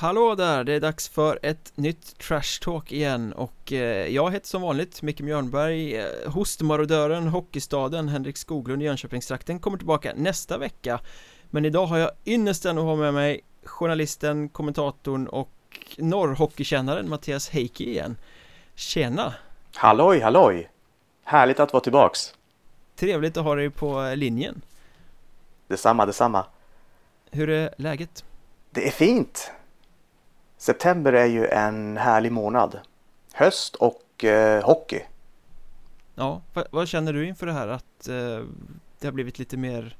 Hallå där, det är dags för ett nytt Trash Talk igen och eh, jag heter som vanligt Micke Mjörnberg eh, Hostmarodören, Hockeystaden, Henrik Skoglund i Jönköpingstrakten kommer tillbaka nästa vecka Men idag har jag ynnesten att ha med mig journalisten, kommentatorn och norrhockeykännaren Mattias Heikki igen Tjena! Halloj, halloj! Härligt att vara tillbaks! Trevligt att ha dig på linjen Detsamma, detsamma Hur är läget? Det är fint! September är ju en härlig månad. Höst och eh, hockey. Ja, vad känner du inför det här att eh, det har blivit lite mer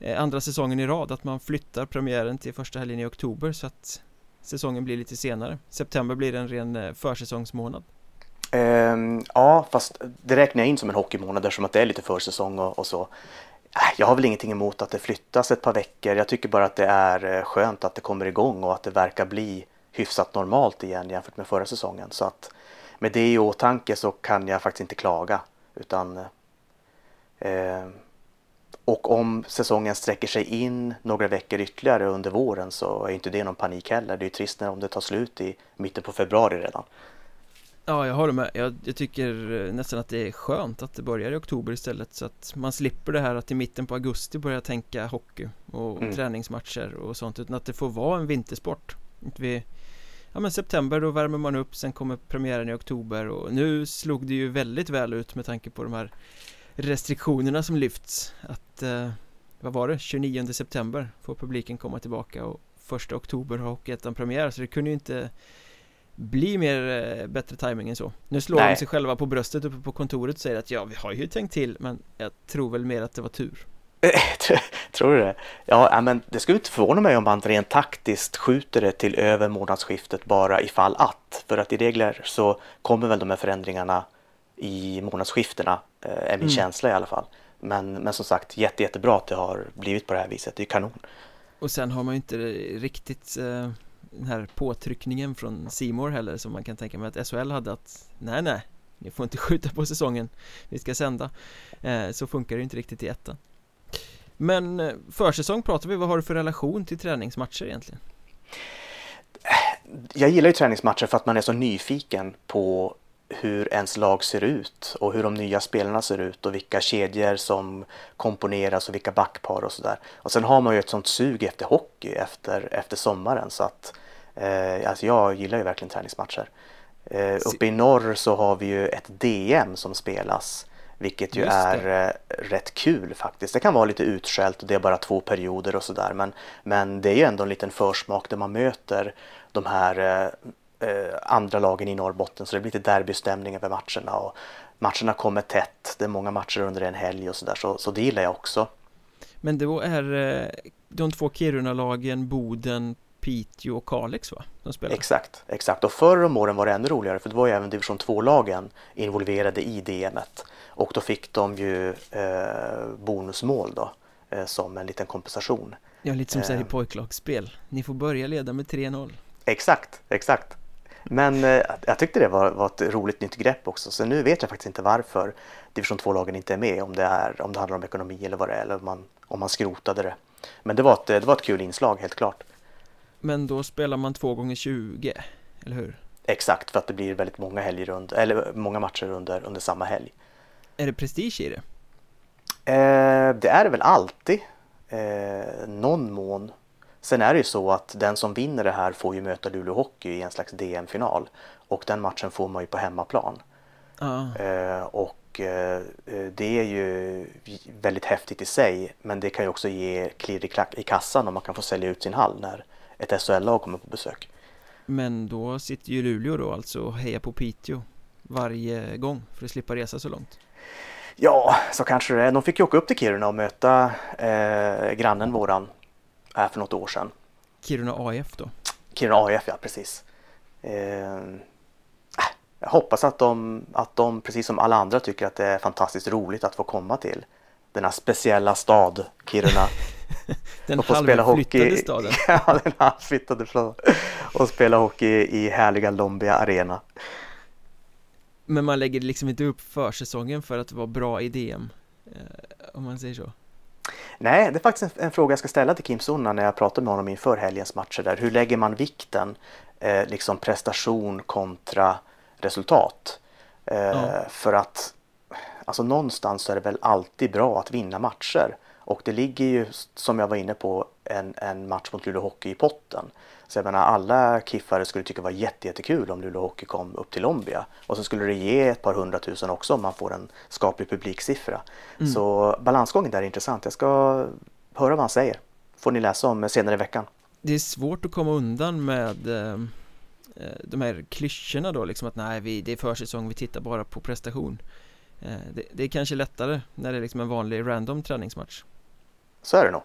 eh, andra säsongen i rad att man flyttar premiären till första helgen i oktober så att säsongen blir lite senare. September blir en ren eh, försäsongsmånad. Um, ja, fast det räknar jag in som en hockeymånad eftersom att det är lite försäsong och, och så. Jag har väl ingenting emot att det flyttas ett par veckor. Jag tycker bara att det är eh, skönt att det kommer igång och att det verkar bli hyfsat normalt igen jämfört med förra säsongen. Så att med det i åtanke så kan jag faktiskt inte klaga. Utan, eh, och om säsongen sträcker sig in några veckor ytterligare under våren så är inte det någon panik heller. Det är ju trist när om det tar slut i mitten på februari redan. Ja, jag håller med. Jag, jag, tycker nästan att det är skönt att det börjar i oktober istället så att man slipper det här att i mitten på augusti börja tänka hockey och mm. träningsmatcher och sånt utan att det får vara en vintersport. Att vi ja men september då värmer man upp, sen kommer premiären i oktober och nu slog det ju väldigt väl ut med tanke på de här restriktionerna som lyfts. Att eh, vad var det, 29 september får publiken komma tillbaka och första oktober har Hockeyettan premiär så det kunde ju inte bli mer eh, bättre timing än så. Nu slår Nej. de sig själva på bröstet uppe på kontoret och säger att ja, vi har ju tänkt till men jag tror väl mer att det var tur Tror du det? Ja, men det skulle inte förvåna mig om man rent taktiskt skjuter det till över månadsskiftet bara ifall att. För att i regler så kommer väl de här förändringarna i månadsskiftena, eh, är min mm. känsla i alla fall. Men, men som sagt, jätte, jättebra att det har blivit på det här viset, det är kanon. Och sen har man ju inte riktigt eh, den här påtryckningen från Simor heller som man kan tänka mig att SHL hade att nej, nej, ni får inte skjuta på säsongen, vi ska sända. Eh, så funkar det inte riktigt i ettan. Men eh, försäsong pratar vi, vad har du för relation till träningsmatcher egentligen? Jag gillar ju träningsmatcher för att man är så nyfiken på hur ens lag ser ut och hur de nya spelarna ser ut och vilka kedjor som komponeras och vilka backpar och sådär. Och sen har man ju ett sånt sug efter hockey efter, efter sommaren så att eh, alltså jag gillar ju verkligen träningsmatcher. Eh, uppe i norr så har vi ju ett DM som spelas vilket ju är eh, rätt kul faktiskt. Det kan vara lite utskällt och det är bara två perioder och sådär. Men, men det är ju ändå en liten försmak där man möter de här eh, eh, andra lagen i Norrbotten. Så det blir lite derbystämning över matcherna. Och matcherna kommer tätt. Det är många matcher under en helg och sådär. Så, så det gillar jag också. Men då är eh, de två Kiruna-lagen Boden, Piteå och Kalix va? De. Exakt, exakt. Och förr om åren var det ännu roligare för det var ju även division 2-lagen involverade i DMet. Och då fick de ju eh, bonusmål då eh, som en liten kompensation. Ja, lite som eh, i pojklagsspel. Ni får börja leda med 3-0. Exakt, exakt. Men eh, jag tyckte det var, var ett roligt nytt grepp också. Så nu vet jag faktiskt inte varför division 2-lagen inte är med. Om det, är, om det handlar om ekonomi eller vad det är. Eller om man, om man skrotade det. Men det var, ett, det var ett kul inslag, helt klart. Men då spelar man två gånger 20, eller hur? Exakt, för att det blir väldigt många helger under, eller många matcher under, under samma helg. Är det prestige i det? Eh, det är det väl alltid. Eh, någon mån. Sen är det ju så att den som vinner det här får ju möta Luleå Hockey i en slags DM-final. Och den matchen får man ju på hemmaplan. Ah. Eh, och eh, det är ju väldigt häftigt i sig. Men det kan ju också ge klirr i, i kassan om man kan få sälja ut sin hall när ett SHL-lag kommer på besök. Men då sitter ju Luleå då alltså och hejar på Piteå varje gång för att slippa resa så långt. Ja, så kanske det är. De fick ju åka upp till Kiruna och möta eh, grannen våran här för något år sedan. Kiruna AF då? Kiruna AF, ja precis. Eh, äh, jag hoppas att de, att de, precis som alla andra, tycker att det är fantastiskt roligt att få komma till denna speciella stad, Kiruna. den halvflyttade staden. ja, den halvflyttade staden. Och spela hockey i härliga Lombia Arena. Men man lägger liksom inte upp försäsongen för att vara bra i DM eh, Om man säger så Nej, det är faktiskt en, en, fråga jag ska ställa till Kim Sunna när jag pratade med honom inför helgens matcher där. Hur lägger man vikten, eh, liksom prestation kontra resultat? Eh, ja. För att alltså någonstans är det väl alltid bra att vinna matcher. Och det ligger ju, som jag var inne på, en, en match mot Luleå Hockey i potten. Så jag menar alla kiffare skulle tycka det var jättekul om Luleå Hockey kom upp till Lombia. Och så skulle det ge ett par hundratusen också om man får en skaplig publiksiffra. Mm. Så balansgången där är intressant. Jag ska höra vad han säger. Får ni läsa om senare i veckan. Det är svårt att komma undan med eh, eh de här klyschorna då liksom att nej, vi, det är försäsong, vi tittar bara på prestation. Eh, det, det, är kanske lättare när det är liksom en vanlig random träningsmatch. Så är det nog.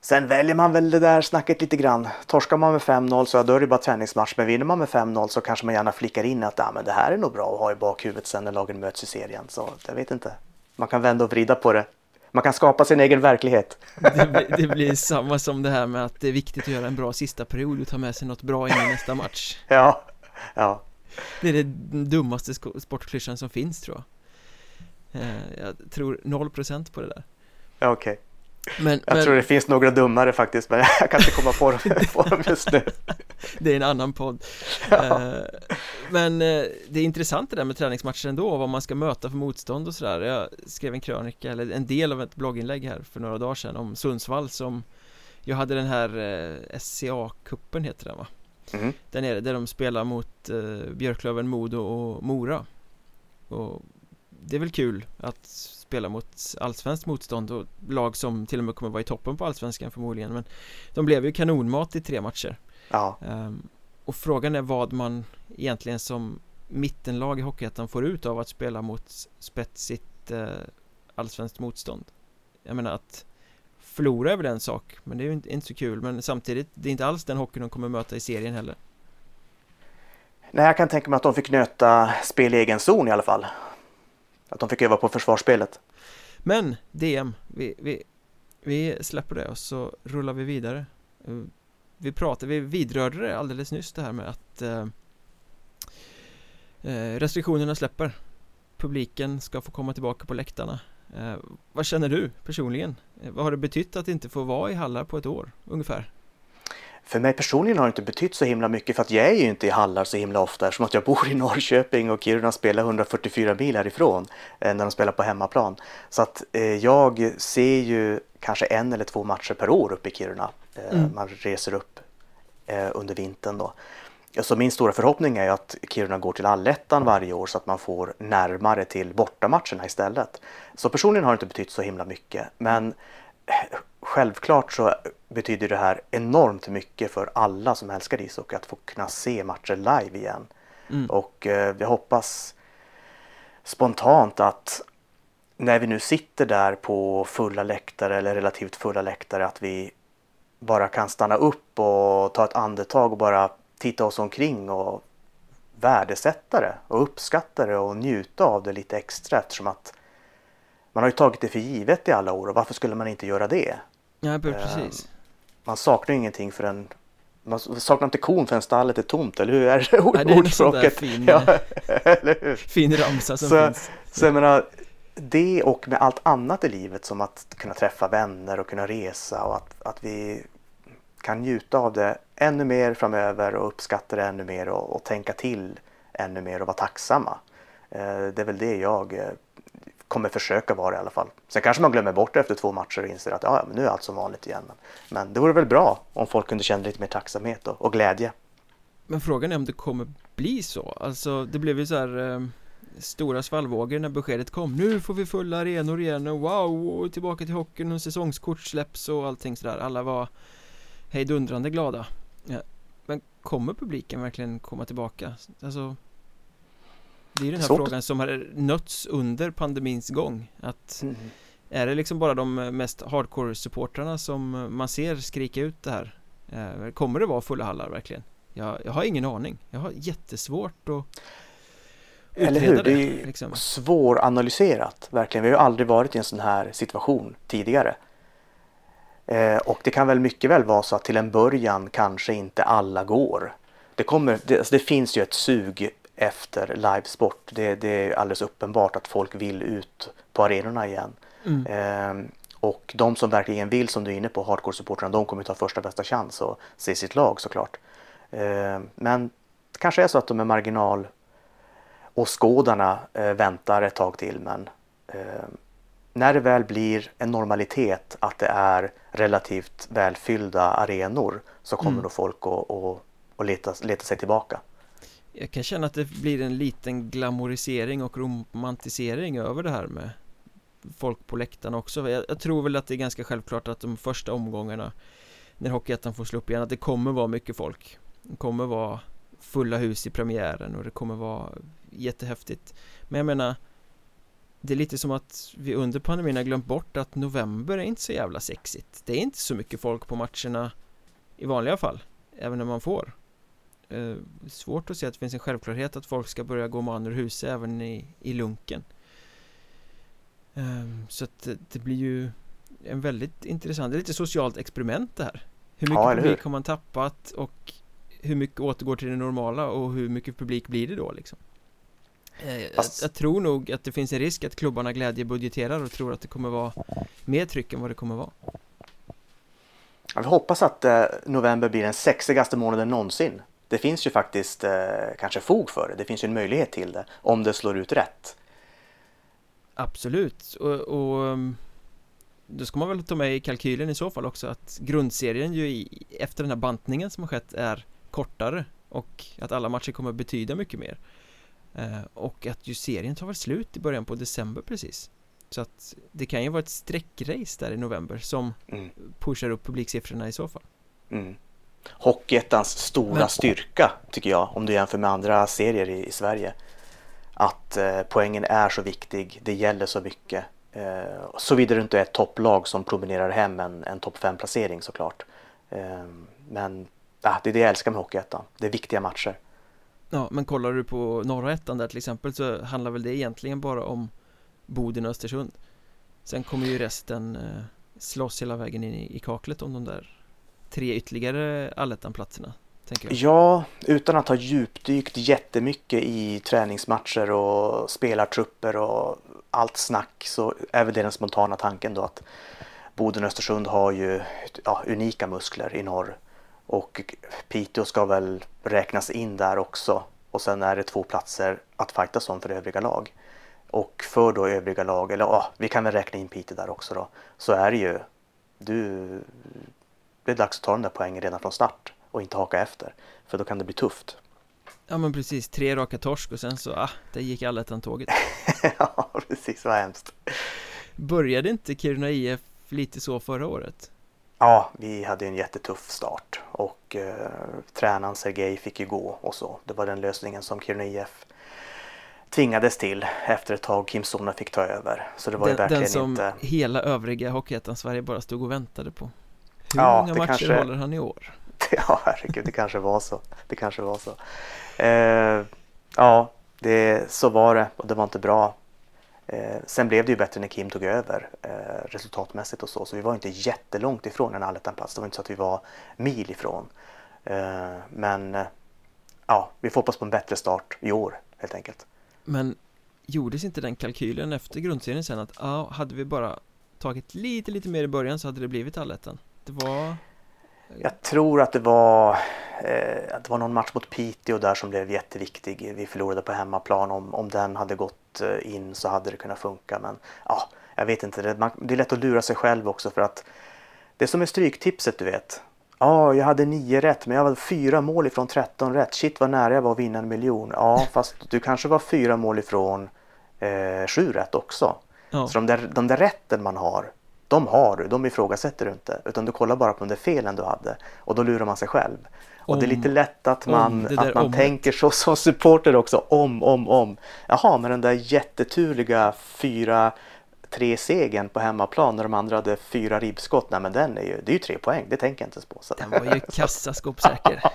Sen väljer man väl det där snacket lite grann. Torskar man med 5-0 så då är det bara träningsmatch. Men vinner man med 5-0 så kanske man gärna flickar in att ah, men det här är nog bra att ha i bakhuvudet sen när lagen möts i serien. Så jag vet inte. Man kan vända och vrida på det. Man kan skapa sin egen verklighet. Det, det blir samma som det här med att det är viktigt att göra en bra sista period och ta med sig något bra in i nästa match. Ja, ja. Det är det dummaste sportklyschan som finns tror jag. Eh, jag tror 0% på det där. Okej. Okay. Men, jag men... tror det finns några dummare faktiskt, men jag kan inte komma på dem, på dem just nu. det är en annan podd. Ja. Eh, men eh, det är intressant det där med träningsmatcher ändå, vad man ska möta för motstånd och sådär. Jag skrev en krönika, eller en del av ett blogginlägg här för några dagar sedan om Sundsvall som jag hade den här eh, SCA-kuppen heter den va? Mm. Där nere, där de spelar mot Björklöven, Modo och Mora. Och det är väl kul att spela mot allsvenskt motstånd och lag som till och med kommer vara i toppen på allsvenskan förmodligen men de blev ju kanonmat i tre matcher. Ja. um, och frågan är vad man egentligen som mittenlag i Hockeyettan får ut av att spela mot spetsigt uh, allsvenskt motstånd. Jag menar att förlora är väl en sak men det är ju inte, inte så kul men samtidigt det är inte alls den hockeyn de kommer möta i serien heller. Nej, jag kan tänka mig att de fick nöta spel i egen zon i alla fall att de fick öva på försvarsspelet. Men DM, vi, vi, vi släpper det och så rullar vi vidare. Eh, vi pratade, vi vidrörde det alldeles nyss det här med att eh, eh, restriktionerna släpper. Publiken ska få komma tillbaka på läktarna. Eh, vad känner du personligen? Eh, vad har det betytt att inte få vara i hallar på ett år ungefär? För mig personligen har det inte betytt så himla mycket för att jag är ju inte i hallar så himla ofta eftersom att jag bor i Norrköping och Kiruna spelar 144 mil härifrån eh, när de spelar på hemmaplan. Så att eh, jag ser ju kanske en eller två matcher per år uppe i Kiruna. Eh, mm. Man reser upp under vintern då. Så min stora förhoppning är att Kiruna går till allettan varje år så att man får närmare till bortamatcherna istället. Så personligen har det inte betytt så himla mycket men självklart så betyder det här enormt mycket för alla som älskar ishockey att få kunna se matcher live igen. Mm. Och eh, jag hoppas spontant att när vi nu sitter där på fulla läktare eller relativt fulla läktare att vi bara kan stanna upp och ta ett andetag och bara titta oss omkring och värdesätta det och uppskatta det och njuta av det lite extra eftersom att man har ju tagit det för givet i alla år och varför skulle man inte göra det? Ja, precis. Eh, man saknar ingenting för en man saknar inte kon förrän stallet är tomt, eller hur? Är det ja, det är ordspråket? Fin, ja, hur? fin ramsa som så, finns. Så jag menar, det och med allt annat i livet som att kunna träffa vänner och kunna resa och att, att vi kan njuta av det ännu mer framöver och uppskatta det ännu mer och, och tänka till ännu mer och vara tacksamma. Eh, det är väl det jag eh, kommer försöka vara det i alla fall. Sen kanske man glömmer bort det efter två matcher och inser att ja, men nu är allt som vanligt igen. Men, men det vore väl bra om folk kunde känna lite mer tacksamhet och, och glädje. Men frågan är om det kommer bli så. Alltså det blev ju så här eh, stora svallvågor när beskedet kom. Nu får vi fulla arenor igen och wow, och tillbaka till hockeyn och säsongskort släpps och allting sådär. Alla var hejdundrande glada. Ja. Men kommer publiken verkligen komma tillbaka? Alltså det är ju den här Svårt. frågan som har nötts under pandemins gång att mm. Är det liksom bara de mest hardcore supportrarna som man ser skrika ut det här? Eh, kommer det vara fulla hallar verkligen? Jag, jag har ingen aning Jag har jättesvårt att Eller hur? Det är ju liksom. svåranalyserat verkligen Vi har ju aldrig varit i en sån här situation tidigare eh, Och det kan väl mycket väl vara så att till en början kanske inte alla går det, kommer, det, alltså det finns ju ett sug efter livesport. Det, det är alldeles uppenbart att folk vill ut på arenorna igen. Mm. Eh, Och de som verkligen vill, som du är inne på, hardcore-supportrarna, de kommer ta första bästa chans och se sitt lag såklart. Eh, men det kanske är så att de är marginal och skådarna eh, väntar ett tag till men eh, när det väl blir en normalitet att det är relativt välfyllda arenor så kommer mm. då folk att leta, leta sig tillbaka. Jag kan känna att det blir en liten glamorisering och romantisering över det här med folk på läktarna också. Jag, jag tror väl att det är ganska självklart att de första omgångarna när Hockeyettan får slå upp igen att det kommer vara mycket folk. Det kommer vara fulla hus i premiären och det kommer vara jättehäftigt. Men jag menar Det är lite som att vi under pandemin har glömt bort att november är inte så jävla sexigt. Det är inte så mycket folk på matcherna I vanliga fall Även när man får eh, Svårt att se att det finns en självklarhet att folk ska börja gå man ur huset även i, i lunken eh, Så att det, blir ju en väldigt intressant, det är lite socialt experiment det här Hur mycket ja, publik har man tappat och hur mycket återgår till det normala och hur mycket publik blir det då liksom? Eh, jag, jag, tror nog att det finns en risk att klubbarna glädjebudgeterar och tror att det kommer vara mer tryck än vad det kommer vara. Jag hoppas att eh, november blir den sexigaste månaden någonsin. Det finns ju faktiskt eh, kanske fog för det. Det finns ju en möjlighet till det om det slår ut rätt. Absolut och, och mm, då ska man väl ta med i kalkylen i så fall också att grundserien ju i, efter den här bantningen som har skett är kortare och att alla matcher kommer betyda mycket mer eh, och att ju serien tar väl slut i början på december precis så att det kan ju vara ett sträckrace där i november som mm. pushar upp publiksiffrorna i så fall mm. Hockeyettans stora styrka tycker jag om du jämför med andra serier i, i Sverige att eh, poängen är så viktig, det gäller så mycket eh, såvida du inte är ett topplag som promenerar hem en, en topp 5 placering såklart eh, men ah, det är det jag älskar med Hockeyettan. Det är viktiga matcher. Ja, men kollar du på norra ettan där till exempel så handlar väl det egentligen bara om Boden och Östersund. Sen kommer ju resten eh, slåss hela vägen in i, i kaklet om de där tre ytterligare allettan-platserna. Ja, utan att ha djupdykt jättemycket i träningsmatcher och spelartrupper och allt snack så är väl det den spontana tanken då att Boden och Östersund har ju ja, unika muskler i norr och Piteå ska väl räknas in där också. Och sen är det två platser att fightas om för övriga lag. Och för då övriga lag, eller ja, vi kan väl räkna in Piteå där också då. Så är det ju, du, det är dags att ta den där poängen redan från start och inte haka efter. För då kan det bli tufft. Ja men precis, tre raka torsk och sen så, ah, där gick allettan-tåget. ja precis, vad hemskt. Började inte Kiruna IF lite så förra året? Ja, vi hade en jättetuff start och eh, tränaren Sergej fick ju gå och så. Det var den lösningen som Kiruna IF tvingades till efter ett tag Kim Sona fick ta över. Så det var den, ju verkligen den som inte... hela övriga Hockeyettan-Sverige bara stod och väntade på. Hur ja, många matcher kanske... håller han i år? ja, herregud, det kanske var så. Det kanske var så. Eh, ja, det, så var det och det var inte bra. Eh, sen blev det ju bättre när Kim tog över eh, resultatmässigt och så, så vi var inte jättelångt ifrån en allettan-plats. Det var inte så att vi var mil ifrån. Eh, men eh, ja, vi får hoppas på en bättre start i år helt enkelt. Men gjordes inte den kalkylen efter grundserien sen att ja, hade vi bara tagit lite, lite mer i början så hade det blivit allettan? Det var jag tror att det var, eh, att det var någon match mot Piteå där som blev jätteviktig. Vi förlorade på hemmaplan. Om, om den hade gått eh, in så hade det kunnat funka. Men ja, jag vet inte. Det, man, det är lätt att lura sig själv också för att det är som med stryktipset du vet. Ja, jag hade nio rätt men jag var fyra mål ifrån 13 rätt. Shit vad nära jag var att vinna en miljon. Ja, fast du kanske var fyra mål ifrån eh, sju rätt också. Ja. Så de där, de där rätten man har, de har du, de ifrågasätter du inte. Utan du kollar bara på de där felen du hade och då lurar man sig själv. Och om, det är lite lätt att man, att man tänker så som supporter också, om, om, om. Jaha, men den där jätteturliga fyra 3 segern på hemmaplan när de andra hade fyra ribbskott, nej men den är ju, det är ju tre poäng, det tänker jag inte ens på. Så. Den var ju kassaskåpssäker.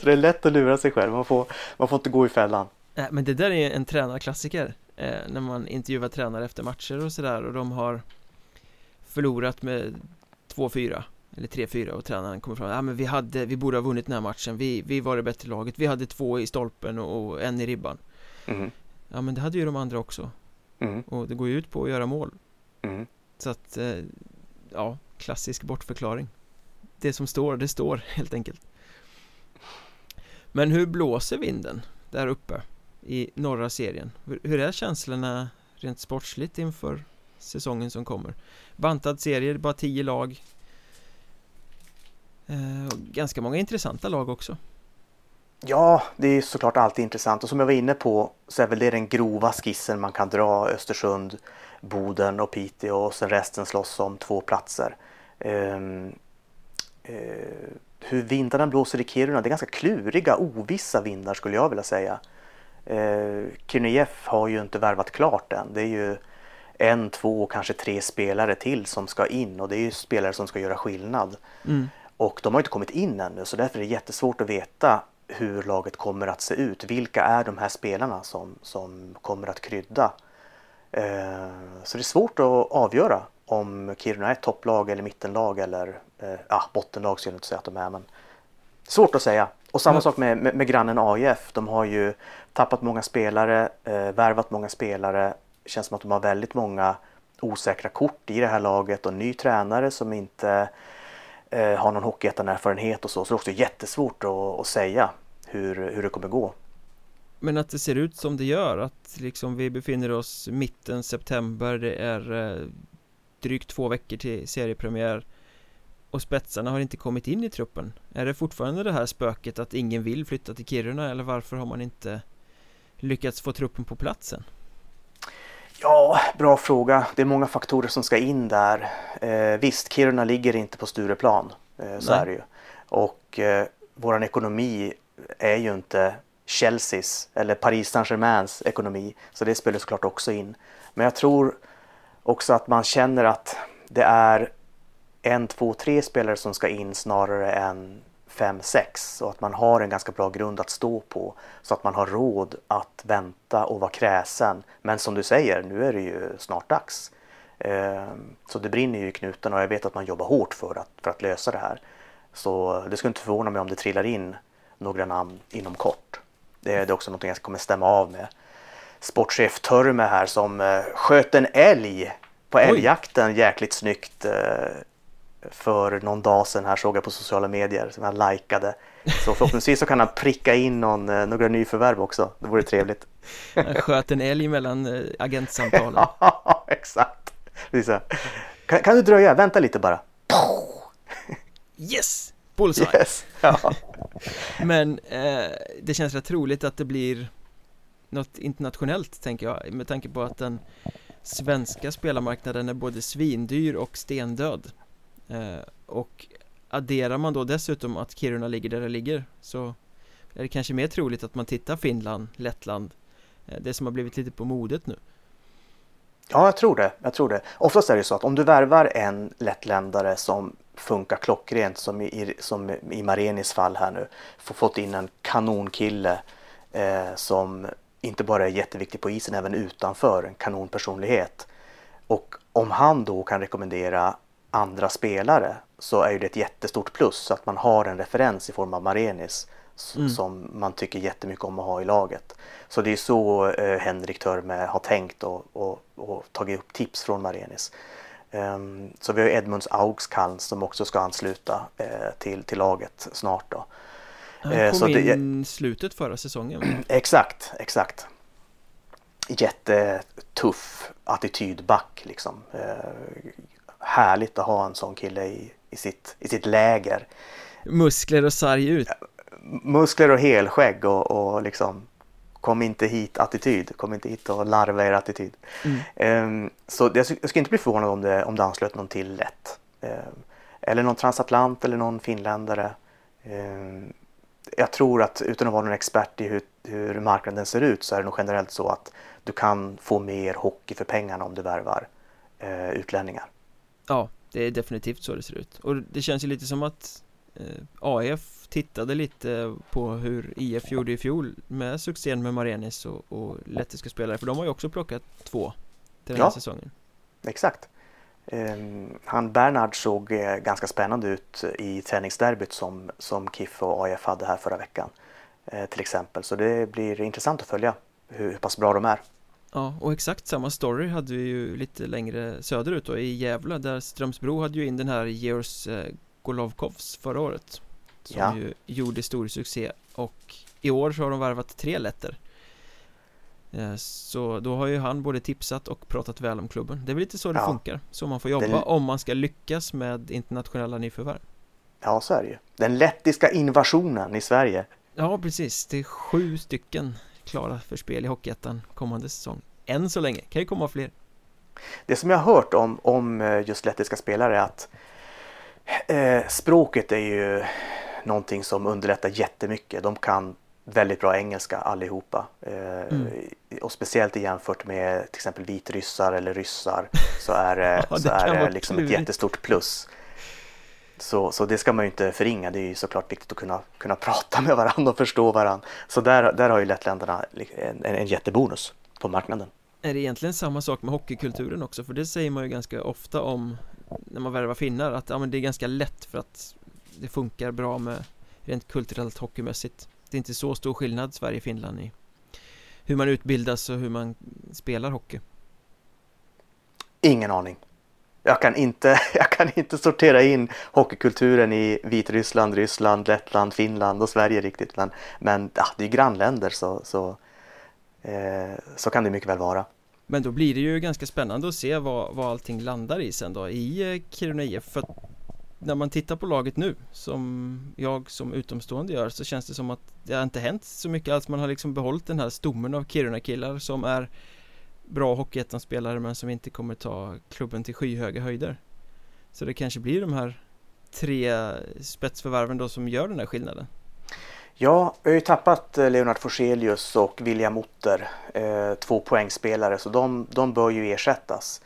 Så det är lätt att lura sig själv, man får, man får inte gå i fällan. Nej, men det där är en tränarklassiker, eh, när man intervjuar tränare efter matcher och sådär och de har förlorat med 2-4 eller 3-4 och tränaren kommer fram, ja men vi hade, vi borde ha vunnit den här matchen, vi, vi var det bättre laget, vi hade två i stolpen och, och en i ribban mm. Ja men det hade ju de andra också mm. Och det går ju ut på att göra mål mm. Så att, eh, ja, klassisk bortförklaring Det som står, det står helt enkelt Men hur blåser vinden där uppe i norra serien? Hur är känslorna rent sportsligt inför säsongen som kommer? Bantad serie, bara tio lag eh, Ganska många intressanta lag också Ja, det är såklart alltid intressant och som jag var inne på så är väl det den grova skissen man kan dra Östersund, Boden och Piteå och sen resten slåss om två platser. Um, uh, hur vindarna blåser i Kiruna, det är ganska kluriga, ovissa vindar skulle jag vilja säga. Uh, Kiruna IF har ju inte värvat klart än. Det är ju en, två, kanske tre spelare till som ska in och det är ju spelare som ska göra skillnad. Mm. Och de har inte kommit in ännu så därför är det jättesvårt att veta hur laget kommer att se ut. Vilka är de här spelarna som, som kommer att krydda? Eh, så det är svårt att avgöra om Kiruna är ett topplag eller mittenlag eller eh, ja, bottenlag skulle jag inte säga att de är. Men svårt att säga. Och samma mm. sak med, med, med, grannen AIF. De har ju tappat många spelare, eh, värvat många spelare. Det känns som att de har väldigt många osäkra kort i det här laget och ny tränare som inte eh, har någon hockeyettan-erfarenhet och så. Så det är också jättesvårt att, att säga hur, hur det kommer gå. Men att det ser ut som det gör, att liksom vi befinner oss mitten september, det är eh, drygt två veckor till seriepremiär och spetsarna har inte kommit in i truppen. Är det fortfarande det här spöket att ingen vill flytta till Kiruna eller varför har man inte lyckats få truppen på platsen? Ja, bra fråga. Det är många faktorer som ska in där. Eh, visst, Kiruna ligger inte på Stureplan, eh, så Nej. är det ju. Och eh, våran ekonomi är ju inte Chelseas eller Paris Saint-Germains ekonomi, så det spelar såklart också in. Men jag tror också att man känner att det är en, två, tre spelare som ska in snarare än fem, sex och att man har en ganska bra grund att stå på så att man har råd att vänta och vara kräsen. Men som du säger, nu är det ju snart dags. Ehm, så det brinner ju i knuten och jag vet att man jobbar hårt för att, för att lösa det här. Så det skulle inte förvåna mig om det trillar in några namn inom kort. Det är också något jag kommer stämma av med sportchef Törme här som eh, sköt en älg på älgjakten jäkligt snyggt eh, för någon dag sedan här såg jag på sociala medier som jag likade. Så förhoppningsvis så kan han pricka in någon, eh, några nyförvärv också. Det vore trevligt. Han sköt en älg mellan eh, agentsamtalen. ja, exakt. Kan, kan, du dröja? Vänta lite bara. Yes! Bullseye! Yes. Ja. Men eh, det känns rätt troligt att det blir något internationellt tänker jag med tanke på att den svenska spelarmarknaden är både svindyr och stendöd Eh, och adderar man då dessutom att Kiruna ligger där det ligger så är det kanske mer troligt att man tittar Finland, Lettland eh, Det som har blivit lite på modet nu Ja, jag tror det. Jag tror det. Oftast är det så att om du värvar en lettländare som funkar klockrent som i, som i Marenis fall här nu. Får fått in en kanonkille eh, som inte bara är jätteviktig på isen även utanför, en kanonpersonlighet. Och om han då kan rekommendera andra spelare så är det ett jättestort plus att man har en referens i form av Marenis mm. som man tycker jättemycket om att ha i laget. Så det är så eh, Henrik Törme har tänkt och, och, och, tagit upp tips från Marenis. Um, så vi har Edmunds Augskaln som också ska ansluta eh, till, till laget snart då. Han eh, kom så in det, slutet förra säsongen. Exakt, exakt. Jättetuff attitydback liksom. Eh, härligt att ha en sån kille i, i, sitt, i sitt läger. Muskler och sarg ut. Muskler och helskägg och, och liksom kom inte hit attityd, kom inte hit och larva er attityd. Mm. Um, så jag, jag skulle inte bli förvånad om det, om det anslöt någon till lätt. Um, eller någon transatlant eller någon finländare. Um, jag tror att utan att vara någon expert i hur, hur marknaden ser ut så är det nog generellt så att du kan få mer hockey för pengarna om du värvar uh, utlänningar. Ja, det är definitivt så det ser ut och det känns ju lite som att eh, AIF tittade lite på hur IF gjorde i fjol med succén med Marenis och, och lettiska spelare för de har ju också plockat två till den här ja, säsongen. Exakt. Um, han Bernhard såg uh, ganska spännande ut i träningsderbyt som, som KIF och AIF hade här förra veckan uh, till exempel så det blir intressant att följa hur, hur pass bra de är. Ja, och exakt samma story hade vi ju lite längre söderut då i Gävle där Strömsbro hade ju in den här Georgs eh, Golovkovs förra året Som ja. ju gjorde stor succé. Och i år så har de värvat tre letter eh, Så då har ju han både tipsat och pratat väl om klubben. Det är väl lite så det ja. funkar Så man får jobba Den... om man ska lyckas med internationella nyförvärv. Ja, så är det ju. Den lettiska invasionen i Sverige. Ja, precis. Det är sju stycken klara för spel i Hockeyettan kommande säsong Än så länge, kan ju komma fler Det som jag har hört om, om eh, just lettiska spelare är att eh, språket är ju någonting som underlättar jättemycket. De kan väldigt bra engelska allihopa. Eh, mm. Och speciellt jämfört med till exempel vitryssar eller ryssar så är, ja, det, så är det liksom ett jättestort plus. Så, så det ska man ju inte förringa. Det är ju såklart viktigt att kunna, kunna prata med varandra och förstå varandra. Så där, där har ju lettländerna en, en, en jättebonus på marknaden. Är det egentligen samma sak med hockeykulturen också? För det säger man ju ganska ofta om när man värvar finnar att ja, men det är ganska lätt för att det funkar bra med rent kulturellt hockeymässigt. Det är inte så stor skillnad Sverige-Finland i hur man utbildas och hur man spelar hockey. Ingen aning. Jag kan inte, jag kan inte sortera in hockeykulturen i Vitryssland, Ryssland, Lettland, Finland och Sverige riktigt. Men, men ja, det är grannländer så, så, eh, så kan det mycket väl vara. Men då blir det ju ganska spännande att se vad, vad allting landar i sen då i eh, Kiruna IF. För när man tittar på laget nu som jag som utomstående gör så känns det som att det har inte hänt så mycket alls. Man har liksom behållit den här stommen av Kiruna-killar som är bra hockeyettan-spelare men som inte kommer ta klubben till skyhöga höjder. Så det kanske blir de här tre spetsförvärven då som gör den här skillnaden. Ja, vi har ju tappat eh, Leonard Forselius och William Otter, eh, två poängspelare, så de, de bör ju ersättas.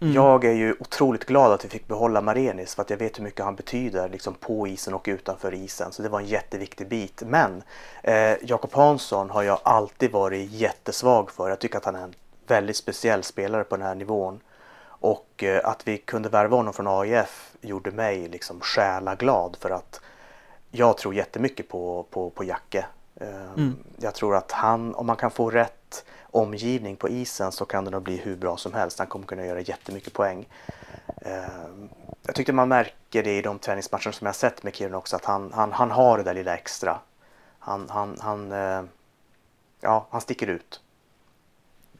Mm. Jag är ju otroligt glad att vi fick behålla Marenis för att jag vet hur mycket han betyder liksom på isen och utanför isen. Så det var en jätteviktig bit. Men eh, Jakob Hansson har jag alltid varit jättesvag för. Jag tycker att han är en väldigt speciell spelare på den här nivån. Och eh, att vi kunde värva honom från AIF gjorde mig liksom själaglad för att jag tror jättemycket på, på, på Jacke. Eh, mm. Jag tror att han, om man kan få rätt omgivning på isen så kan det nog bli hur bra som helst. Han kommer kunna göra jättemycket poäng. Eh, jag tyckte man märker det i de träningsmatcher som jag sett med Kiruna också att han, han, han har det där lilla extra. Han, han, han, eh, ja, han sticker ut.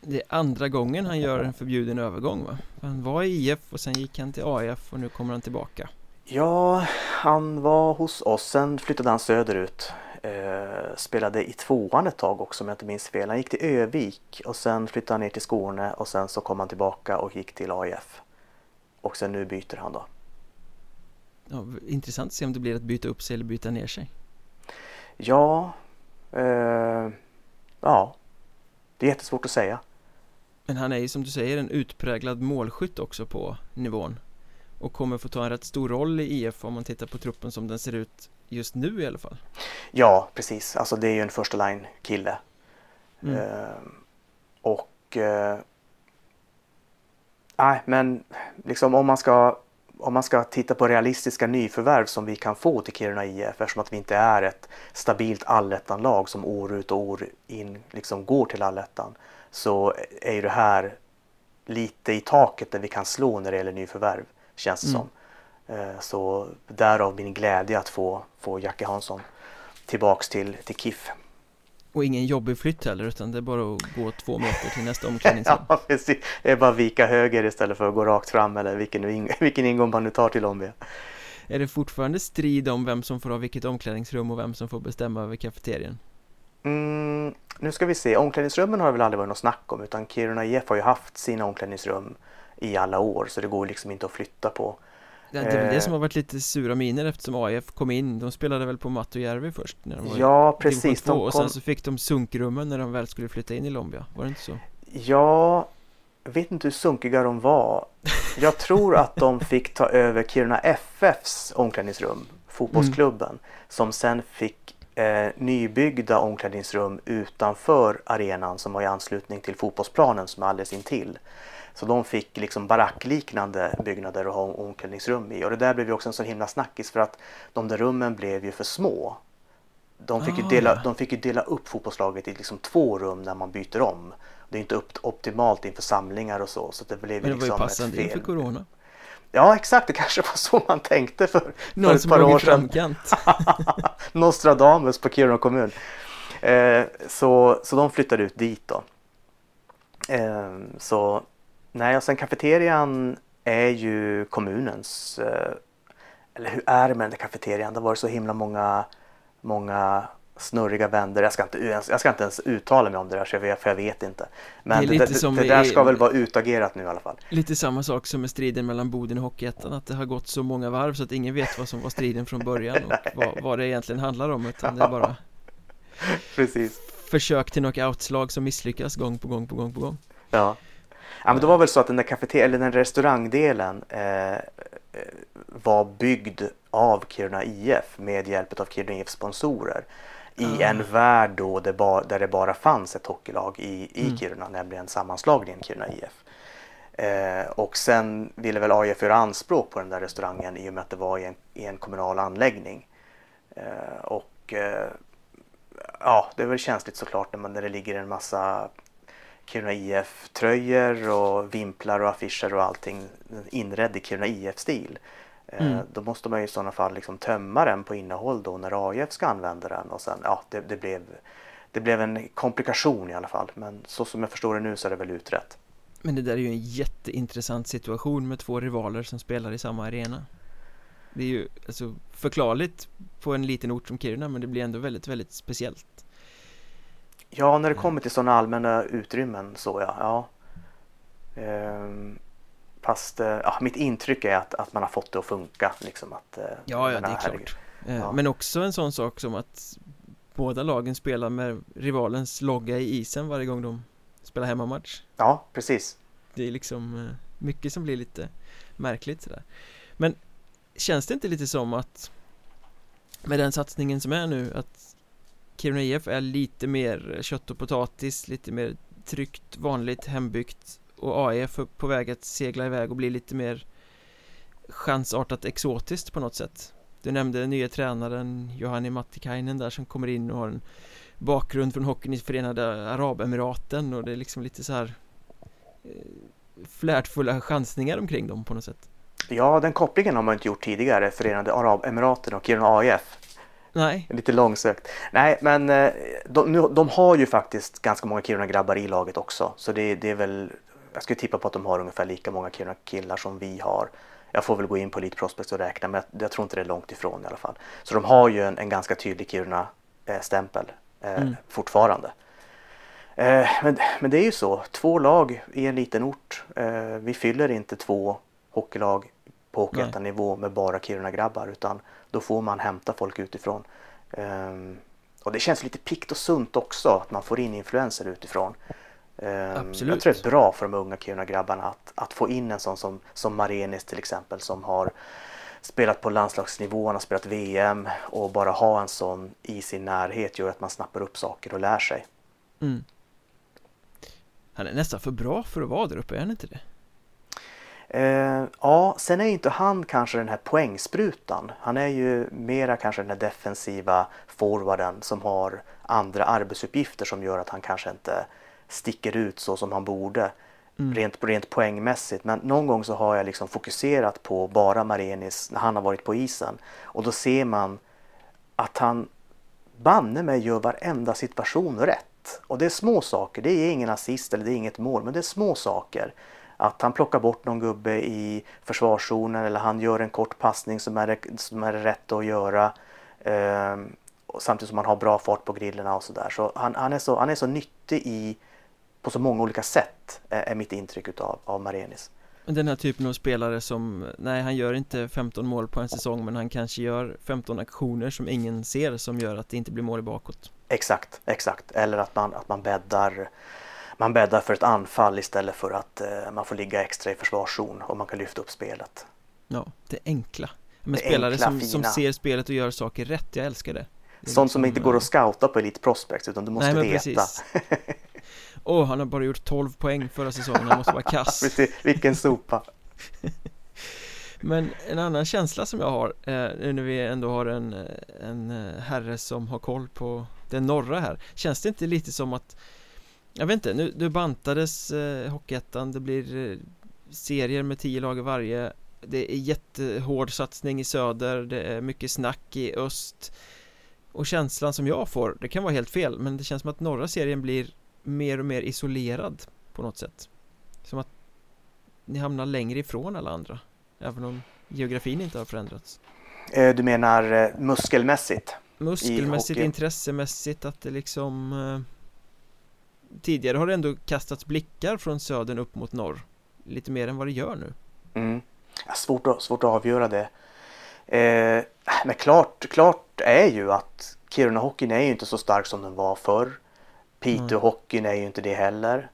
Det är andra gången han gör en förbjuden övergång va? Han var i IF och sen gick han till AIF och nu kommer han tillbaka. Ja, han var hos oss, sen flyttade han söderut eh, spelade i tvåan ett tag också om jag inte minns fel. Han gick till Övik och sen flyttade han ner till Skåne och sen så kom han tillbaka och gick till AIF. Och sen nu byter han då. Ja, intressant att se om det blir att byta upp sig eller byta ner sig. Ja, eh, ja, det är jättesvårt att säga. Men han är ju som du säger en utpräglad målskytt också på nivån och kommer få ta en rätt stor roll i IF om man tittar på truppen som den ser ut just nu i alla fall. Ja, precis. Alltså det är ju en första line kille. Mm. Uh, och uh, Nej, men liksom om man ska om man ska titta på realistiska nyförvärv som vi kan få till Kiruna IF eftersom att vi inte är ett stabilt allettan-lag som år ut och år in liksom går till allettan så är ju det här lite i taket där vi kan slå när det gäller nyförvärv känns det mm. som. Eh, så därav min glädje att få, få Jacke Hansson tillbaks till, till KIF. Och ingen jobbig flytt heller utan det är bara att gå två meter till nästa omklädningsrum. ja, precis. Det är bara att vika höger istället för att gå rakt fram eller vilken, vilken ingång man nu tar till Lombia. Är det fortfarande strid om vem som får ha vilket omklädningsrum och vem som får bestämma över kafeterien? Mm, nu ska vi se, omklädningsrummen har det väl aldrig varit något snack om utan Kiruna IF har ju haft sina omklädningsrum i alla år så det går liksom inte att flytta på. Det är väl det som har varit lite sura miner eftersom AIF kom in De spelade väl på Mattojärvi först när de var Ja precis de kom... Och sen så fick de sunkrummen när de väl skulle flytta in i Lombia Var det inte så? Ja Jag vet inte hur sunkiga de var Jag tror att de fick ta över Kiruna FFs omklädningsrum Fotbollsklubben mm. Som sen fick eh, nybyggda omklädningsrum utanför arenan som var i anslutning till fotbollsplanen som är alldeles intill. Så de fick liksom barackliknande byggnader att ha omklädningsrum i. Och det där blev ju också en så himla snackis för att de där rummen blev ju för små. de fick, ju Ah, dela, de fick ju dela upp fotbollslaget i liksom två rum när man byter om. Det är inte upp, optimalt inför samlingar och så. så det blev Men det var ju liksom passande inför corona Ja, exakt. Det kanske var så man tänkte för, för ett par år sedan. Nostradamus på Kiruna kommun. Eh, så, så de flyttade ut dit då. Eh, så nej, och sen kafeterian är ju kommunens. Eh, eller hur är det med den där kafeterian? Det har varit så himla många, många snurriga vänder. Jag ska, inte, ens- jag ska inte ens uttala mig om det där jag vet, för jag vet inte. Men Det är det, det, som det där i- ska väl vara utagerat nu i alla fall. Lite samma sak som med striden mellan Boden och Hockeyettan Att det har gått så många varv så att ingen vet vad som var striden från början och vad, vad det egentligen handlar om utan det är bara Precis. försök till knockoutslag som misslyckas gång på gång på gång på gång Ja. ja men det var väl så att den där kafeter- eller den restaurangdelen eh, eh, var byggd av Kiruna IF med hjälp av Kiruna IF sponsorer i Ah. en värld då det ba, där det bara fanns ett hockeylag i, i Mm. Kiruna, nämligen sammanslagningen Kiruna IF. Eh, och sen ville väl AIF göra anspråk på den där restaurangen i och med att det var i en, i en kommunal anläggning. Eh, och eh, ja, det är väl känsligt såklart när, man, när det ligger en massa Kiruna IF-tröjor och vimplar och affischer och allting inredd i Kiruna IF-stil. Eh, Mm. Då måste man ju i sådana fall liksom tömma den på innehåll då när AIF ska använda den och sen, ja, det, det, blev, det blev en komplikation i alla fall. Men så som jag förstår det nu så är det väl utrett. Men det där är ju en jätteintressant situation med två rivaler som spelar i samma arena Det är ju alltså förklarligt på en liten ort som Kiruna men det blir ändå väldigt, väldigt speciellt Ja, när det kommer till sådana allmänna utrymmen så ja. ja. Ehm, fast eh, ja, mitt intryck är att, att man har fått det att funka. Liksom, att, eh, Ja, ja, det är klart Eh, Ja. Men också en sån sak som att båda lagen spelar med rivalens logga i isen varje gång de spelar hemmamatch Ja, precis. Det är liksom eh, mycket som blir lite märkligt sådär Men känns det inte lite som att med den satsningen som är nu att Kiruna IF är lite mer kött och potatis, lite mer tryggt, vanligt, hembyggt och AIF är på väg att segla iväg och bli lite mer chansartat exotiskt på något sätt Du nämnde nya tränaren Johanni Mattikainen där som kommer in och har en bakgrund från hockeyn i Förenade Arabemiraten och det är liksom lite så här eh, flärtfulla chansningar omkring dem på något sätt Ja, den kopplingen har man inte gjort tidigare. Förenade Arabemiraten och Kiruna AIF. Nej, Lite långsökt. Nej, men eh, de, nu, de har ju faktiskt ganska många Kiruna-grabbar i laget också. Så det, det är väl, jag skulle tippa på att de har ungefär lika många Kiruna-killar som vi har. Jag får väl gå in på Elite Prospects och räkna, men jag, jag tror inte det är långt ifrån i alla fall. Så de har ju en, en ganska tydlig Kiruna-stämpel eh, Mm. fortfarande. Eh, men, men det är ju så, två lag i en liten ort. Eh, vi fyller inte två hockeylag på Hockeyettan-nivå med bara Kiruna-grabbar utan då får man hämta folk utifrån. Ehm, och det känns lite pikt och sunt också att man får in influenser utifrån. Ehm, Absolut. Jag tror det är bra för de unga Kiruna-grabbarna att, att få in en sån som, som Marenis till exempel som har spelat på landslagsnivå, han har spelat VM och bara ha en sån i sin närhet gör att man snappar upp saker och lär sig. mm. Han är nästan för bra för att vara där uppe, är han inte det? Eh, ja, sen är inte han kanske den här poängsprutan. Han är ju mera kanske den här defensiva forwarden som har andra arbetsuppgifter som gör att han kanske inte sticker ut så som han borde Mm. rent, rent poängmässigt. Men någon gång så har jag liksom fokuserat på bara Marenis när han har varit på isen och då ser man att han banne mig gör varenda situation rätt. Och det är små saker, det är ingen assist eller det är inget mål, men det är små saker. Att han plockar bort någon gubbe i försvarszonen eller han gör en kort passning som är, som är rätt att göra. Ehm, samtidigt som han har bra fart på grillorna och sådär. Så han, han, är så han är så nyttig i, på så många olika sätt, är, är mitt intryck utav, av Marenis. Den här typen av spelare som, nej han gör inte 15 mål på en säsong men han kanske gör 15 aktioner som ingen ser som gör att det inte blir mål bakåt Exakt, exakt. Eller att man, att man bäddar man bäddar för ett anfall istället för att eh, man får ligga extra i försvarszon och man kan lyfta upp spelet. Ja, det enkla Men Det spelare enkla, som, som ser spelet och gör saker rätt, jag älskar det, det Sånt som liksom, inte går eh, att scouta på Elite Prospects utan du måste Nej men veta. precis Åh, han har bara gjort 12 poäng förra säsongen, han måste vara kass. Vilken sopa. Men en annan känsla som jag har eh, när vi ändå har en, en eh, herre som har koll på den norra här Känns det inte lite som att Jag vet inte, nu, nu bantades eh, Hockeyettan Det blir eh, serier med tio lag i varje. Det är jättehård satsning i söder Det är mycket snack i öst. Och känslan som jag får, det kan vara helt fel Men det känns som att norra serien blir mer och mer isolerad På något sätt Som att ni hamnar längre ifrån alla andra Även om geografin inte har förändrats Eh, Du menar eh, muskelmässigt? Muskelmässigt, intressemässigt att det liksom eh, Tidigare har det ändå kastats blickar från södern upp mot norr Lite mer än vad det gör nu Mm. Svårt, att, svårt att avgöra det. Eh, men klart, klart är ju att Kiruna-hockeyn är ju inte så stark som den var förr. Piteå-hockeyn är ju inte det heller.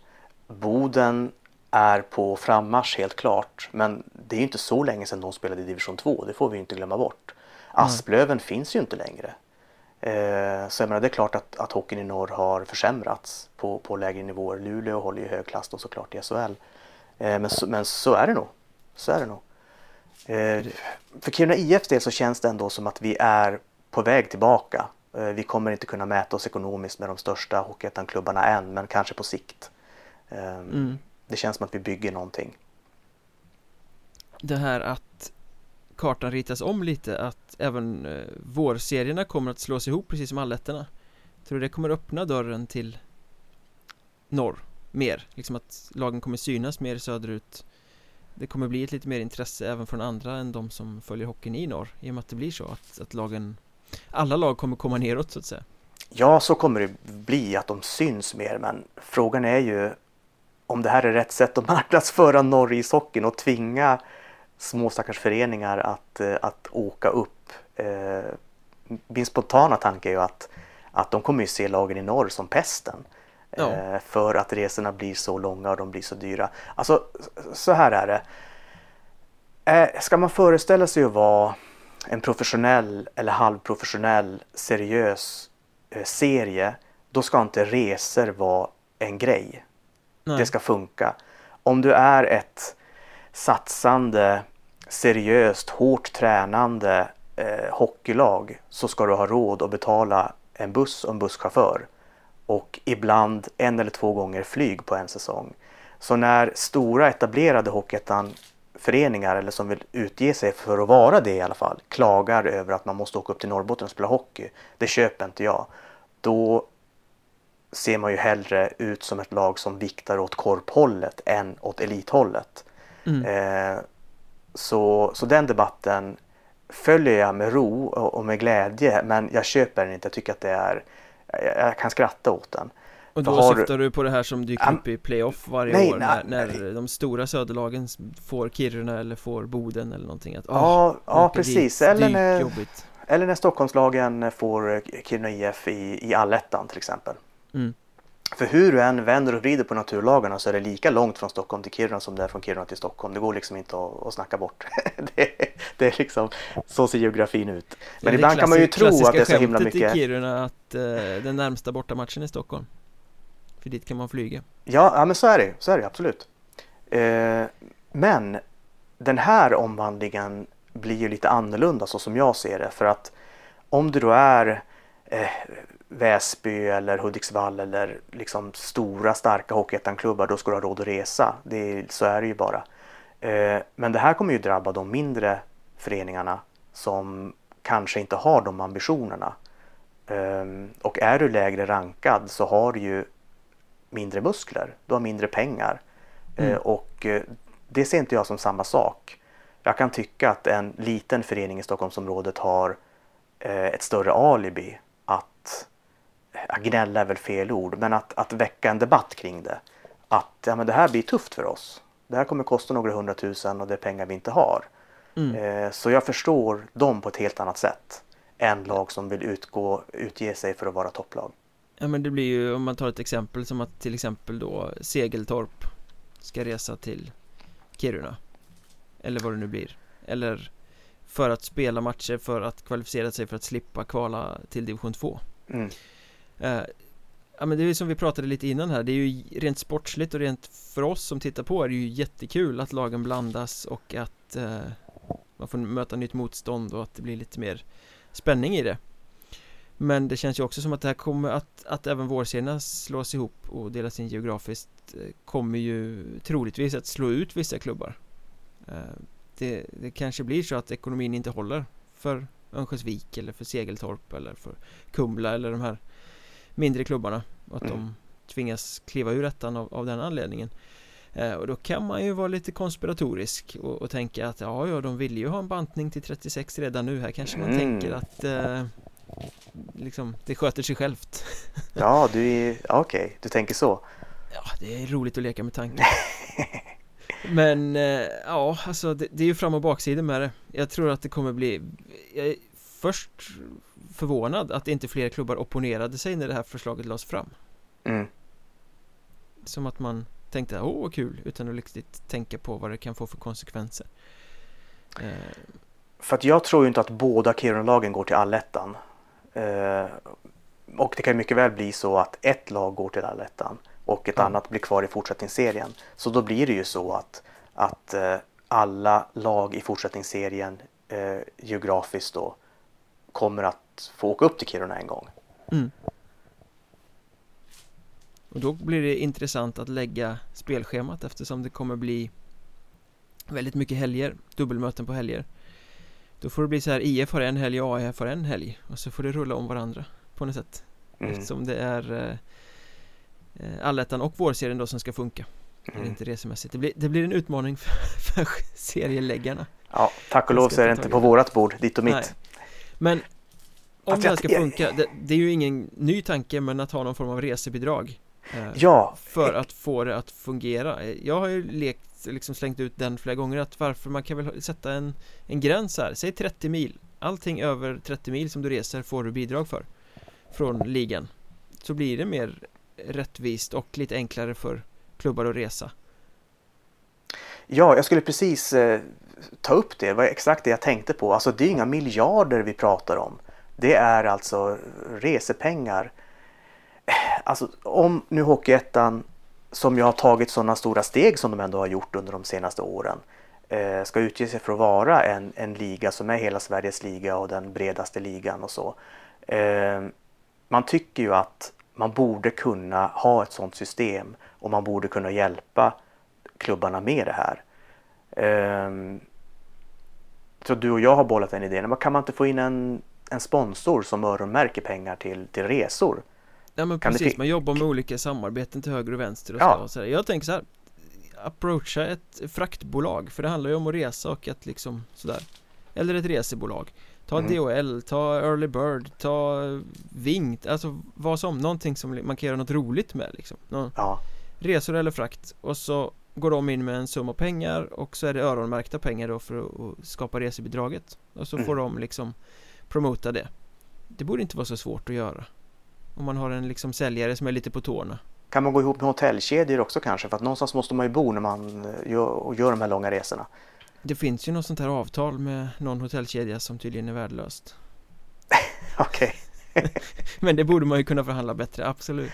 Boden är på frammarsch helt klart. Men det är ju inte så länge sedan de spelade i division 2. Det får vi ju inte glömma bort. Asplöven finns ju inte längre. Eh, så jag menar, det är klart att, att hockeyn i norr har försämrats på, på lägre nivåer. Luleå håller ju hög klass då såklart i SHL. Eh, men, så, men så är det nog. Så är det nog. Eh, för Kiruna IFs del så känns det ändå som att vi är på väg tillbaka. Eh, vi kommer inte kunna mäta oss ekonomiskt med de största Hockeyettan-klubbarna än, men kanske på sikt. Eh, mm. Det känns som att vi bygger någonting. Det här att kartan ritas om lite Att även eh, vårserierna kommer att slås ihop precis som allettorna Tror du det kommer öppna dörren till norr mer? Liksom att lagen kommer synas mer söderut Det kommer bli ett lite mer intresse även från andra än de som följer hockeyn i norr I och med att det blir så att, att lagen Alla lag kommer komma neråt så att säga Ja, så kommer det bli att de syns mer, men frågan är ju om det här är rätt sätt att marknadsföra norrishockeyn och tvinga små stackars föreningar att, eh, att åka upp. Eh, Min spontana tanke är ju att, att de kommer ju se lagen i norr som pesten. Ja. Eh, För att resorna blir så långa och de blir så dyra. Alltså, så här är det. Ska man föreställa sig att vara en professionell eller halvprofessionell seriös eh, serie, då ska inte resor vara en grej. Nej. Det ska funka. Om du är ett satsande, seriöst, hårt tränande eh, hockeylag så ska du ha råd att betala en buss och en busschaufför och ibland en eller två gånger flyg på en säsong. Så när stora etablerade Hockeyettan-föreningar, eller som vill utge sig för att vara det i alla fall, klagar över att man måste åka upp till Norrbotten och spela hockey, det köper inte jag. Då ser man ju hellre ut som ett lag som viktar åt korphållet än åt elithållet. Mm. Eh, så, så den debatten följer jag med ro och, med glädje men jag köper den inte. Jag tycker att det är jag kan skratta åt den. Och då har- syftar du på det här som dyker upp i playoff varje Nej, år nej, när, nej. när de stora söderlagen får Kiruna eller får Boden eller någonting att, Ja, ja åka precis. dit, Eller när, jobbigt eller när Stockholmslagen får eh, Kiruna IF i, i allettan till exempel. mm. För hur du än vänder och vrider på naturlagarna så är det lika långt från Stockholm till Kiruna som det är från Kiruna till Stockholm. Det går liksom inte att, att snacka bort. det, det är liksom, så ser geografin ut. Men Det ibland kan man ju tro att klassiska det är så himla skämtet mycket. i Kiruna att eh, den närmsta bortamatchen är Stockholm för dit kan man flyga Ja, ja men så är det så är det absolut. Eh, men den här omvandlingen blir ju lite annorlunda så som jag ser det. För att om du då är eh, Väsby eller Hudiksvall eller liksom stora starka Hockeyettan-klubbar då ska du ha råd att resa. Det är, så är det ju bara. Eh, men det här kommer ju drabba de mindre föreningarna som kanske inte har de ambitionerna. Eh, och är du lägre rankad så har du ju mindre muskler, du har mindre pengar. Mm. Eh, och eh, det ser inte jag som samma sak. Jag kan tycka att en liten förening i Stockholmsområdet har eh, ett större alibi att, gnälla är väl fel ord, men att, att väcka en debatt kring det. Att ja, men det här blir tufft för oss. Det här kommer kosta några hundratusen och det är pengar vi inte har. mm. Så jag förstår dem på ett helt annat sätt än lag som vill utgå, utge sig för att vara topplag. Ja men det blir ju om man tar ett exempel som att till exempel då Segeltorp ska resa till Kiruna. Eller vad det nu blir. Eller för att spela matcher för att kvalificera sig för att slippa kvala till division 2 Mm. eh, Ja men det är ju som vi pratade lite innan här. Det är ju rent sportsligt och rent för oss som tittar på är det ju jättekul att lagen blandas och att eh, man får möta nytt motstånd och att det blir lite mer spänning i det men det känns ju också som att det här kommer att, att även vårserierna slås ihop och delas in geografiskt eh, kommer ju troligtvis att slå ut vissa klubbar eh, det, det kanske blir så att ekonomin inte håller för Örnsköldsvik eller för Segeltorp eller för Kumla eller de här mindre klubbarna och att mm. de tvingas kliva ur ettan av, av den anledningen eh, och då kan man ju vara lite konspiratorisk och, och, tänka att ja, ja, de vill ju ha en bantning till 36 redan nu här kanske man mm. tänker att eh, liksom, det sköter sig självt. Ja, du är, okej, okay, du tänker så. Ja, det är roligt att leka med tanken. Men eh, ja, alltså det, det, är ju fram och baksidor med det. Jag tror att det kommer bli Jag är först förvånad att inte fler klubbar opponerade sig när det här förslaget lades fram. Mm. Som att man tänkte, åh vad kul, utan att riktigt tänka på vad det kan få för konsekvenser. Eh. För att jag tror ju inte att båda Kiruna-lagen går till allettan Och det kan mycket väl bli så att ett lag går till allettan och ett mm. annat blir kvar i fortsättningsserien. Så då blir det ju så att, att eh, alla lag i fortsättningsserien eh, geografiskt då kommer att få åka upp till Kiruna en gång. Mm. Och då blir det intressant att lägga spelschemat eftersom det kommer bli väldigt mycket helger, dubbelmöten på helger. Då får det bli så här, IF har en helg och AIF har en helg och så får det rulla om varandra på något sätt. Mm. Eftersom det är eh, eh allettan och vårserien då som ska funka. Mm. Inte resemässigt. Det blir, det blir en utmaning för, för serieläggarna. Ja, tack och lov så är det inte på vårat bord, ditt och mitt. Nej. Men om det här ska funka, det, det, är ju ingen ny tanke men att ha någon form av resebidrag eh, Ja För att få det att fungera Jag har ju lekt, liksom slängt ut den flera gånger att varför man kan väl sätta en, en gräns här, säg 30 mil Allting över 30 mil som du reser får du bidrag för Från ligan Så blir det mer rättvist och lite enklare för klubbar att resa Ja, jag skulle precis eh, ta upp det. Det var exakt det jag tänkte på. Alltså det är inga miljarder vi pratar om. Det är alltså resepengar. Eh, alltså om nu Hockeyettan, som ju har tagit sådana stora steg som de ändå har gjort under de senaste åren, eh, ska utge sig för att vara en, en liga som är hela Sveriges liga och den bredaste ligan och så. Eh, man tycker ju att man borde kunna ha ett sådant system och man borde kunna hjälpa klubbarna med det här. Um, så du och jag har bollat den idén. Men kan man inte få in en, en sponsor som öronmärker pengar till, till resor? Ja men kan precis, man jobbar med olika samarbeten till höger och vänster och, ja. så. Jag tänker så här Approacha ett fraktbolag för det handlar ju om att resa och att liksom sådär Eller ett resebolag Ta mm. DHL, ta Early Bird, ta Vingt, alltså vad som, någonting som man kan göra något roligt med liksom Någon, ja. Resor eller frakt och så går de in med en summa pengar och så är det öronmärkta pengar då för att skapa resebidraget och så mm. får de liksom promota det Det borde inte vara så svårt att göra Om man har en liksom säljare som är lite på tårna Kan man gå ihop med hotellkedjor också kanske? För att någonstans måste man ju bo när man gör, gör de här långa resorna Det finns ju något sånt här avtal med någon hotellkedja som tydligen är värdelöst Okej Men det borde man ju kunna förhandla bättre, absolut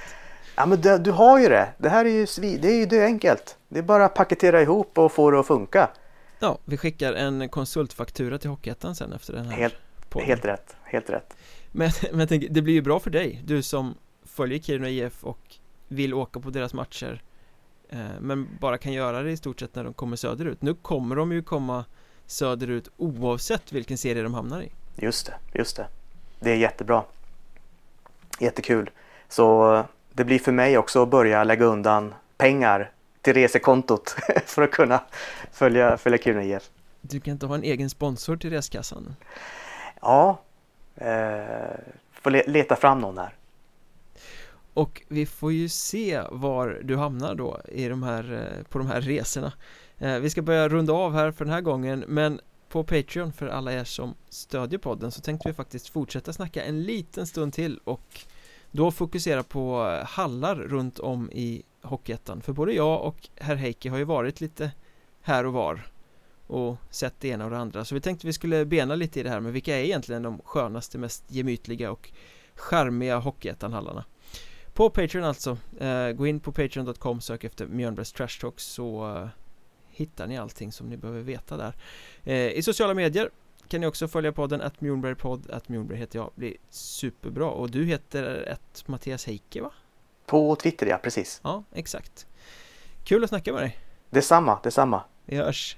Ja men det, du har ju det. Det här är ju svi, det är ju det är enkelt. Det är bara att paketera ihop och få det att funka. Ja, vi skickar en konsultfaktura till Hockeyettan sen efter den här Helt, helt rätt, helt rätt. Men, men jag tänker, det blir ju bra för dig, du som följer Kiruna IF och vill åka på deras matcher eh, Men bara kan göra det i stort sett när de kommer söderut. Nu kommer de ju komma söderut oavsett vilken serie de hamnar i. Just det, just det. Det är jättebra. Jättekul. Så det blir för mig också att börja lägga undan pengar till resekontot för att kunna följa, följa Kiruna IF. Du kan inte ha en egen sponsor till reskassan? Ja, eh, får leta fram någon här. Och vi får ju se var du hamnar då i de här, eh, på de här resorna. Eh, vi ska börja runda av här för den här gången, men på Patreon för alla er som stödjer podden så tänkte vi faktiskt fortsätta snacka en liten stund till och då fokusera på hallar runt om i Hockeyettan För både jag och herr Heikki har ju varit lite här och var och sett det ena och det andra. Så vi tänkte vi skulle bena lite i det här med vilka är egentligen de skönaste, mest gemytliga och charmiga Hockeyettan-hallarna? På Patreon alltså, eh, gå in på patreon.com, sök efter Mjölnbergs Trash Talk så eh, hittar ni allting som ni behöver veta där. Eh, I sociala medier kan ni också följa podden att Mjornbergpodd, att Mjornberg heter jag, blir superbra. Och du heter ett Mattias Heike va? På Twitter ja, precis. Ja, exakt. Kul att snacka med dig. Detsamma, detsamma. Vi hörs